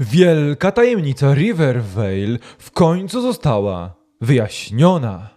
Wielka tajemnica Rivervale w końcu została wyjaśniona.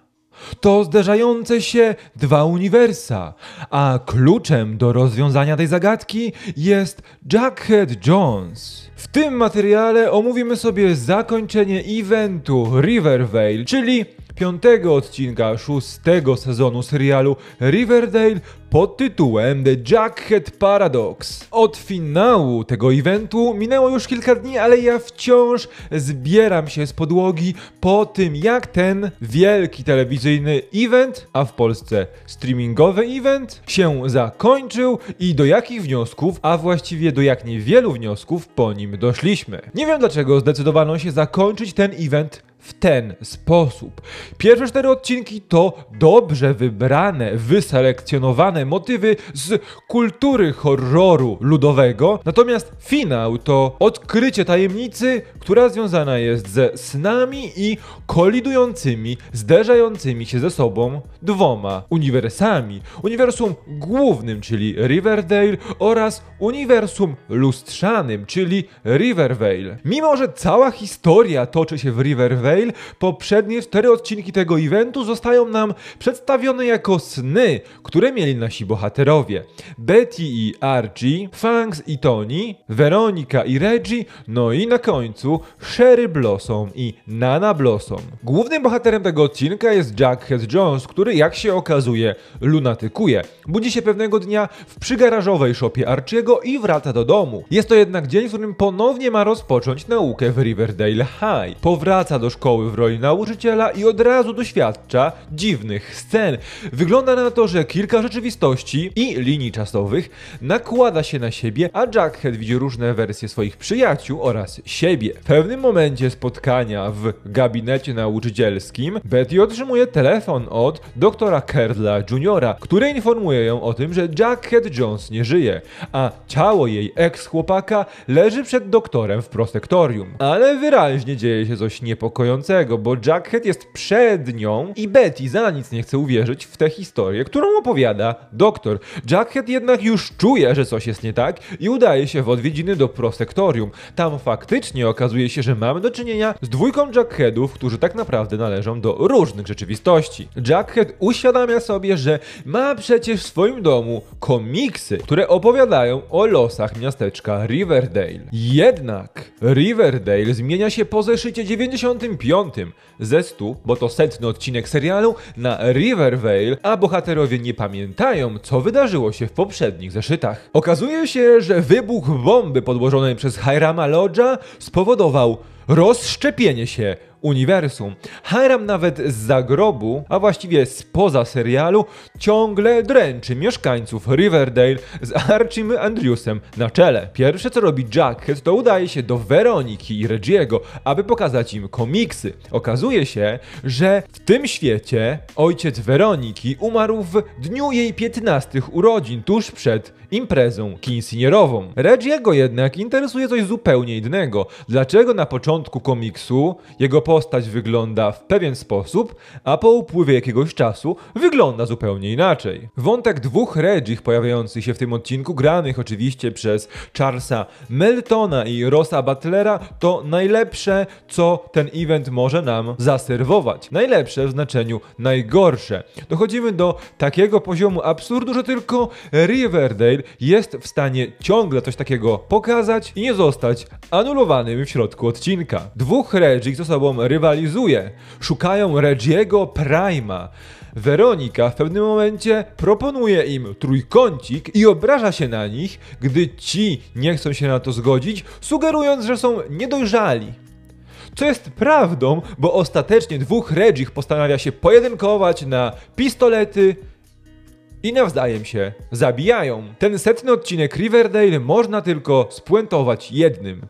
To zderzające się dwa uniwersa, a kluczem do rozwiązania tej zagadki jest Jackhead Jones. W tym materiale omówimy sobie zakończenie eventu Rivervale, czyli piątego odcinka szóstego sezonu serialu Riverdale pod tytułem The Jackhead Paradox. Od finału tego eventu minęło już kilka dni, ale ja wciąż zbieram się z podłogi po tym, jak ten wielki telewizyjny event, a w Polsce streamingowy event, się zakończył i do jakich wniosków, a właściwie do jak niewielu wniosków po nim doszliśmy. Nie wiem dlaczego zdecydowano się zakończyć ten event w ten sposób. Pierwsze cztery odcinki to dobrze wybrane, wyselekcjonowane motywy z kultury horroru ludowego, natomiast finał to odkrycie tajemnicy, która związana jest ze snami i kolidującymi, zderzającymi się ze sobą dwoma uniwersami. Uniwersum głównym, czyli Riverdale oraz uniwersum lustrzanym, czyli Rivervale. Mimo, że cała historia toczy się w Rivervale, poprzednie cztery odcinki tego eventu zostają nam przedstawione jako sny, które mieli nasi bohaterowie. Betty i Archie, Fangs i Tony, Veronika i Reggie, no i na końcu Sherry Blossom i Nana Blossom. Głównym bohaterem tego odcinka jest Jackhead Jones, który jak się okazuje lunatykuje. Budzi się pewnego dnia w przygarażowej szopie Archiego i wraca do domu. Jest to jednak dzień, w którym ponownie ma rozpocząć naukę w Riverdale High. Powraca do szkoły w roli nauczyciela i od razu doświadcza dziwnych scen. Wygląda na to, że kilka rzeczywistości i linii czasowych nakłada się na siebie, a Jackhead widzi różne wersje swoich przyjaciół oraz siebie. W pewnym momencie spotkania w gabinecie nauczycielskim Betty otrzymuje telefon od doktora Kerla Jr., który informuje ją o tym, że Jackhead Jones nie żyje, a ciało jej ex-chłopaka leży przed doktorem w prosektorium. Ale wyraźnie dzieje się coś niepokojącego, bo Jackhead jest przed nią i Betty za nic nie chce uwierzyć w tę historię, którą opowiada doktor. Jackhead jednak już czuje, że coś jest nie tak i udaje się w odwiedziny do prosektorium. Tam faktycznie okazuje się, że mamy do czynienia z dwójką Jackheadów, którzy tak naprawdę należą do różnych rzeczywistości. Jackhead uświadamia sobie, że ma przecież w swoim domu komiksy, które opowiadają o losach miasteczka Riverdale. Jednak Riverdale zmienia się po zeszycie 95 ze 100, bo to setny odcinek serialu, na Rivervale, a bohaterowie nie pamiętają, co wydarzyło się w poprzednich zeszytach. Okazuje się, że wybuch bomby podłożonej przez Hirama Lodge'a spowodował rozszczepienie się uniwersum. Hiram nawet z zagrobu, a właściwie spoza serialu, ciągle dręczy mieszkańców Riverdale z Archim Andrewsem na czele. Pierwsze co robi Jackhead to udaje się do Weroniki i Regiego, aby pokazać im komiksy. Okazuje się, że w tym świecie ojciec Weroniki umarł w dniu jej 15 urodzin, tuż przed imprezą quinceanierową. Regiego jednak interesuje coś zupełnie innego. Dlaczego na początku komiksu jego postać wygląda w pewien sposób, a po upływie jakiegoś czasu wygląda zupełnie inaczej. Wątek dwóch Regich pojawiających się w tym odcinku, granych oczywiście przez Charlesa Meltona i Rossa Butlera, to najlepsze, co ten event może nam zaserwować. Najlepsze w znaczeniu najgorsze. Dochodzimy do takiego poziomu absurdu, że tylko Riverdale jest w stanie ciągle coś takiego pokazać i nie zostać anulowanym w środku odcinka. Dwóch Regich ze sobą rywalizuje. Szukają Regiego Prima. Weronika w pewnym momencie proponuje im trójkącik i obraża się na nich, gdy ci nie chcą się na to zgodzić, sugerując, że są niedojrzali. Co jest prawdą, bo ostatecznie dwóch Regich postanawia się pojedynkować na pistolety i nawzajem się zabijają. Ten setny odcinek Riverdale można tylko spuentować jednym.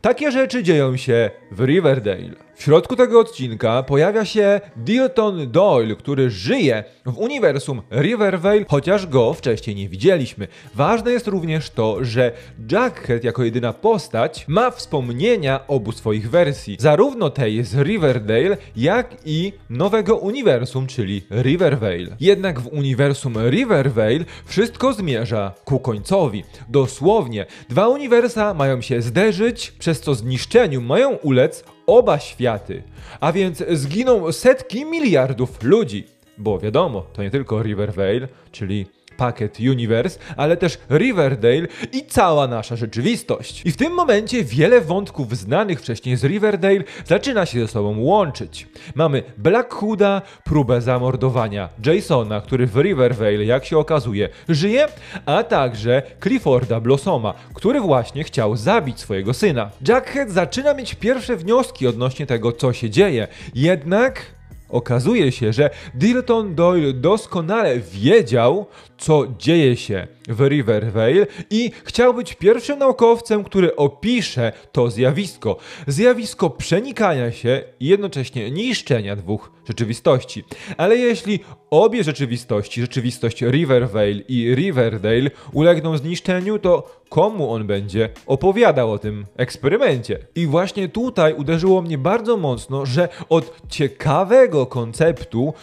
Takie rzeczy dzieją się w Riverdale. W środku tego odcinka pojawia się Dilton Doyle, który żyje w uniwersum Rivervale, chociaż go wcześniej nie widzieliśmy. Ważne jest również to, że Jughead jako jedyna postać ma wspomnienia obu swoich wersji, zarówno tej z Riverdale, jak i nowego uniwersum, czyli Rivervale. Jednak w uniwersum Rivervale wszystko zmierza ku końcowi. Dosłownie, dwa uniwersa mają się zderzyć, przez co zniszczeniu mają ulec oba światy. A więc zginą setki miliardów ludzi. Bo wiadomo, to nie tylko Rivervale, czyli Packet Universe, ale też Riverdale i cała nasza rzeczywistość. I w tym momencie wiele wątków znanych wcześniej z Riverdale zaczyna się ze sobą łączyć. Mamy Black Hooda, próbę zamordowania Jasona, który w Rivervale, jak się okazuje, żyje, a także Clifforda Blossoma, który właśnie chciał zabić swojego syna. Jackhead zaczyna mieć pierwsze wnioski odnośnie tego, co się dzieje, jednak Okazuje się, że Dilton Doyle doskonale wiedział, co dzieje się w Rivervale i chciał być pierwszym naukowcem, który opisze to zjawisko. Zjawisko przenikania się i jednocześnie niszczenia dwóch rzeczywistości. Ale jeśli obie rzeczywistości, rzeczywistość Rivervale i Riverdale ulegną zniszczeniu, to komu on będzie opowiadał o tym eksperymencie? I właśnie tutaj uderzyło mnie bardzo mocno, że od ciekawego konceptu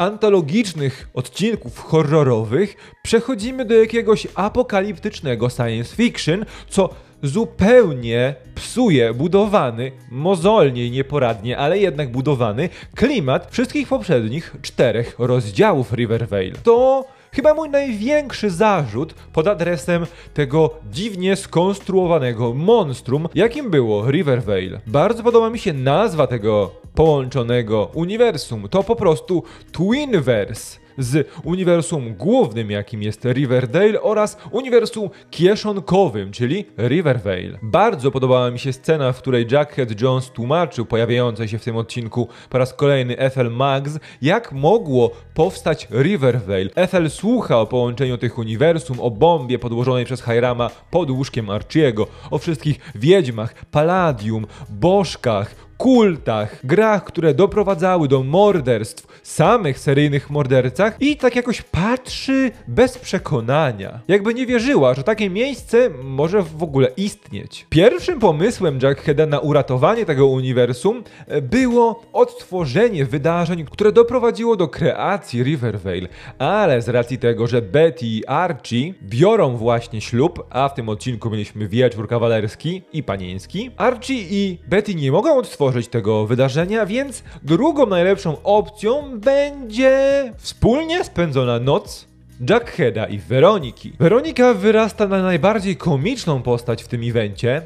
antologicznych odcinków horrorowych przechodzimy do jakiegoś apokaliptycznego science fiction, co zupełnie psuje budowany, mozolnie i nieporadnie, ale jednak budowany klimat wszystkich poprzednich czterech rozdziałów Rivervale. To chyba mój największy zarzut pod adresem tego dziwnie skonstruowanego monstrum, jakim było Rivervale. Bardzo podoba mi się nazwa tego połączonego uniwersum. To po prostu Twinverse z uniwersum głównym, jakim jest Riverdale oraz uniwersum kieszonkowym, czyli Rivervale. Bardzo podobała mi się scena, w której Jackhead Jones tłumaczył pojawiającej się w tym odcinku po raz kolejny Ethel Mags, jak mogło powstać Rivervale. Ethel słucha o połączeniu tych uniwersum, o bombie podłożonej przez Hyrama pod łóżkiem Archiego, o wszystkich wiedźmach, Palladium, bożkach, kultach, grach, które doprowadzały do morderstw, samych seryjnych mordercach i tak jakoś patrzy bez przekonania. Jakby nie wierzyła, że takie miejsce może w ogóle istnieć. Pierwszym pomysłem Jackheada na uratowanie tego uniwersum e, było odtworzenie wydarzeń, które doprowadziło do kreacji Rivervale, ale z racji tego, że Betty i Archie biorą właśnie ślub, a w tym odcinku mieliśmy wieczór kawalerski i panieński, Archie i Betty nie mogą odtworzyć tego wydarzenia, więc drugą najlepszą opcją będzie wspólnie spędzona noc Jackheada i Weroniki. Weronika wyrasta na najbardziej komiczną postać w tym evencie.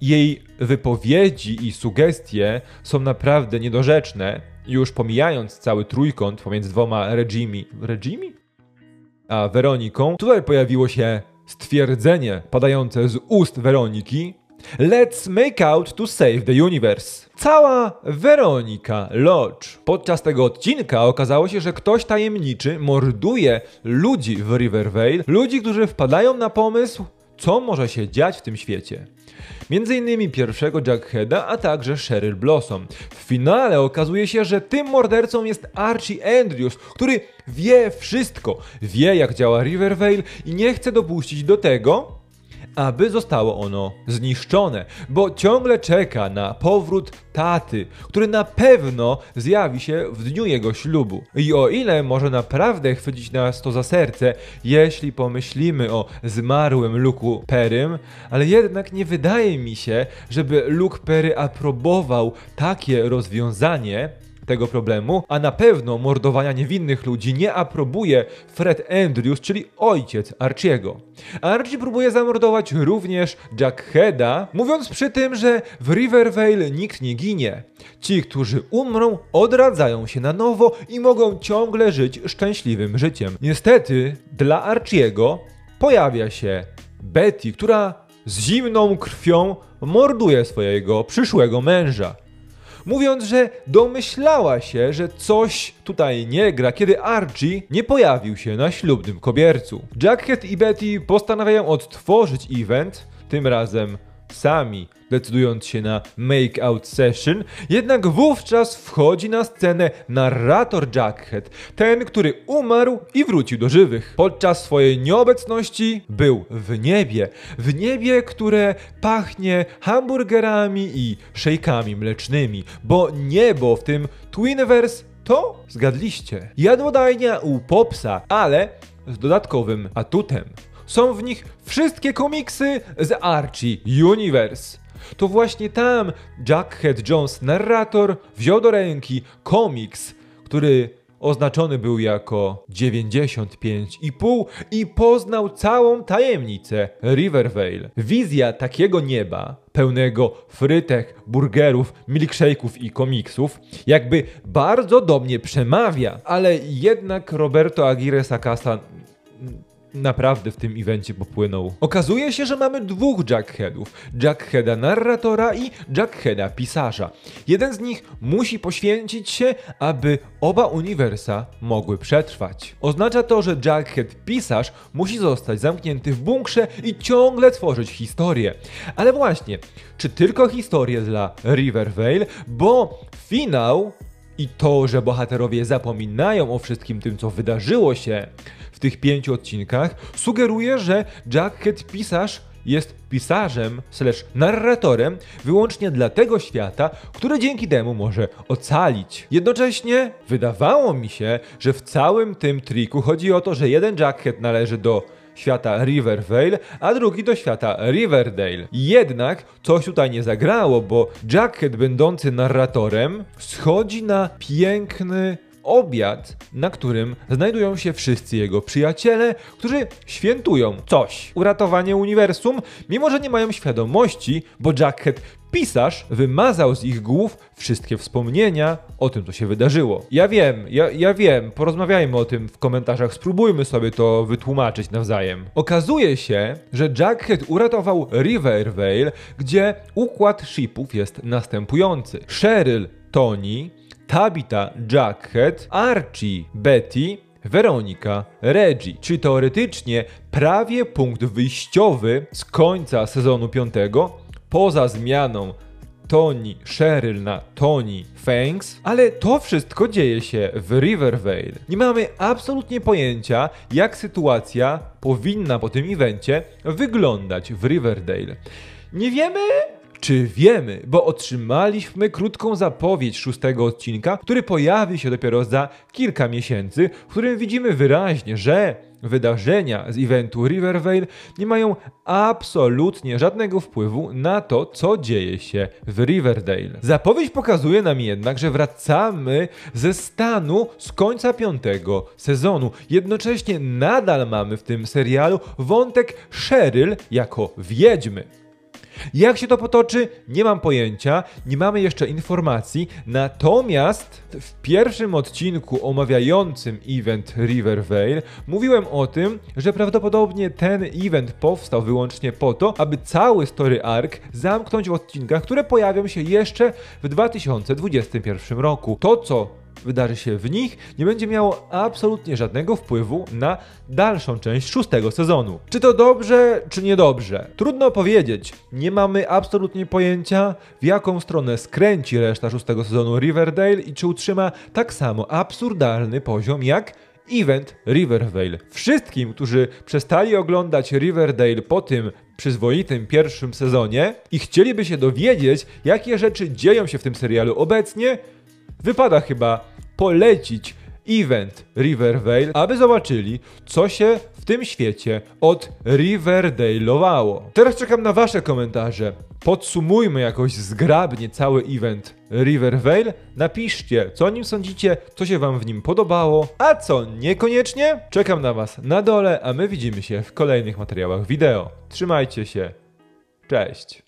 Jej wypowiedzi i sugestie są naprawdę niedorzeczne, już pomijając cały trójkąt pomiędzy dwoma Regimi. Regimi? A Weroniką. Tutaj pojawiło się stwierdzenie padające z ust Weroniki, Let's make out to save the universe. Cała Weronika Lodge. Podczas tego odcinka okazało się, że ktoś tajemniczy morduje ludzi w Rivervale, ludzi, którzy wpadają na pomysł, co może się dziać w tym świecie. Między innymi pierwszego Jackheada, a także Sheryl Blossom. W finale okazuje się, że tym mordercą jest Archie Andrews, który wie wszystko, wie jak działa Rivervale i nie chce dopuścić do tego, aby zostało ono zniszczone, bo ciągle czeka na powrót taty, który na pewno zjawi się w dniu jego ślubu. I o ile może naprawdę chwycić nas to za serce, jeśli pomyślimy o zmarłym Luku Perym, ale jednak nie wydaje mi się, żeby Luke Perry aprobował takie rozwiązanie, tego problemu, a na pewno mordowania niewinnych ludzi nie aprobuje Fred Andrews, czyli ojciec Archiego. Archie próbuje zamordować również Jackheada, mówiąc przy tym, że w Rivervale nikt nie ginie. Ci, którzy umrą, odradzają się na nowo i mogą ciągle żyć szczęśliwym życiem. Niestety, dla Archiego pojawia się Betty, która z zimną krwią morduje swojego przyszłego męża mówiąc, że domyślała się, że coś tutaj nie gra, kiedy Archie nie pojawił się na ślubnym kobiercu. Jackhead i Betty postanawiają odtworzyć event, tym razem sami decydując się na make out session, jednak wówczas wchodzi na scenę narrator Jackhead, ten, który umarł i wrócił do żywych. Podczas swojej nieobecności był w niebie, w niebie, które pachnie hamburgerami i szejkami mlecznymi, bo niebo w tym Twinverse to zgadliście. Jadłodajnia u Popsa, ale z dodatkowym atutem. Są w nich wszystkie komiksy z Archie Universe. To właśnie tam Jackhead Jones, narrator, wziął do ręki komiks, który oznaczony był jako 95,5 i poznał całą tajemnicę Rivervale. Wizja takiego nieba, pełnego frytek, burgerów, milkshake'ów i komiksów, jakby bardzo do mnie przemawia, ale jednak Roberto Aguirre Sacasa naprawdę w tym evencie popłynął. Okazuje się, że mamy dwóch Jackheadów. Jackheada narratora i Jackheada pisarza. Jeden z nich musi poświęcić się, aby oba uniwersa mogły przetrwać. Oznacza to, że Jackhead pisarz musi zostać zamknięty w bunkrze i ciągle tworzyć historię. Ale właśnie, czy tylko historię dla Rivervale, bo finał i to, że bohaterowie zapominają o wszystkim tym, co wydarzyło się w tych pięciu odcinkach, sugeruje, że Jackhead pisarz jest pisarzem slash narratorem wyłącznie dla tego świata, który dzięki temu może ocalić. Jednocześnie wydawało mi się, że w całym tym triku chodzi o to, że jeden Jackhead należy do świata Rivervale, a drugi do świata Riverdale. Jednak coś tutaj nie zagrało, bo Jackhead będący narratorem schodzi na piękny obiad, na którym znajdują się wszyscy jego przyjaciele, którzy świętują coś. Uratowanie uniwersum, mimo że nie mają świadomości, bo Jackhead pisarz wymazał z ich głów wszystkie wspomnienia o tym, co się wydarzyło. Ja wiem, ja, ja wiem, porozmawiajmy o tym w komentarzach, spróbujmy sobie to wytłumaczyć nawzajem. Okazuje się, że Jackhead uratował Rivervale, gdzie układ shipów jest następujący. Cheryl, Tony, Tabitha, Jackhead, Archie, Betty, Weronika, Reggie, czy teoretycznie prawie punkt wyjściowy z końca sezonu 5, poza zmianą Tony Cheryl na Tony Fangs, ale to wszystko dzieje się w Rivervale. Nie mamy absolutnie pojęcia, jak sytuacja powinna po tym evencie wyglądać w Riverdale. Nie wiemy, czy wiemy, bo otrzymaliśmy krótką zapowiedź szóstego odcinka, który pojawi się dopiero za kilka miesięcy, w którym widzimy wyraźnie, że wydarzenia z eventu Rivervale nie mają absolutnie żadnego wpływu na to, co dzieje się w Riverdale. Zapowiedź pokazuje nam jednak, że wracamy ze stanu z końca piątego sezonu. Jednocześnie nadal mamy w tym serialu wątek Cheryl jako wiedźmy. Jak się to potoczy, nie mam pojęcia, nie mamy jeszcze informacji, natomiast w pierwszym odcinku omawiającym event Rivervale mówiłem o tym, że prawdopodobnie ten event powstał wyłącznie po to, aby cały story arc zamknąć w odcinkach, które pojawią się jeszcze w 2021 roku. To, co wydarzy się w nich, nie będzie miało absolutnie żadnego wpływu na dalszą część szóstego sezonu. Czy to dobrze, czy niedobrze? Trudno powiedzieć. Nie mamy absolutnie pojęcia, w jaką stronę skręci reszta szóstego sezonu Riverdale i czy utrzyma tak samo absurdalny poziom jak event Rivervale. Wszystkim, którzy przestali oglądać Riverdale po tym przyzwoitym pierwszym sezonie i chcieliby się dowiedzieć, jakie rzeczy dzieją się w tym serialu obecnie, wypada chyba polecić event Rivervale, aby zobaczyli, co się w tym świecie od Riverdale'owało. Teraz czekam na wasze komentarze. Podsumujmy jakoś zgrabnie cały event Rivervale. Napiszcie, co o nim sądzicie, co się wam w nim podobało, a co niekoniecznie. Czekam na was na dole, a my widzimy się w kolejnych materiałach wideo. Trzymajcie się. Cześć.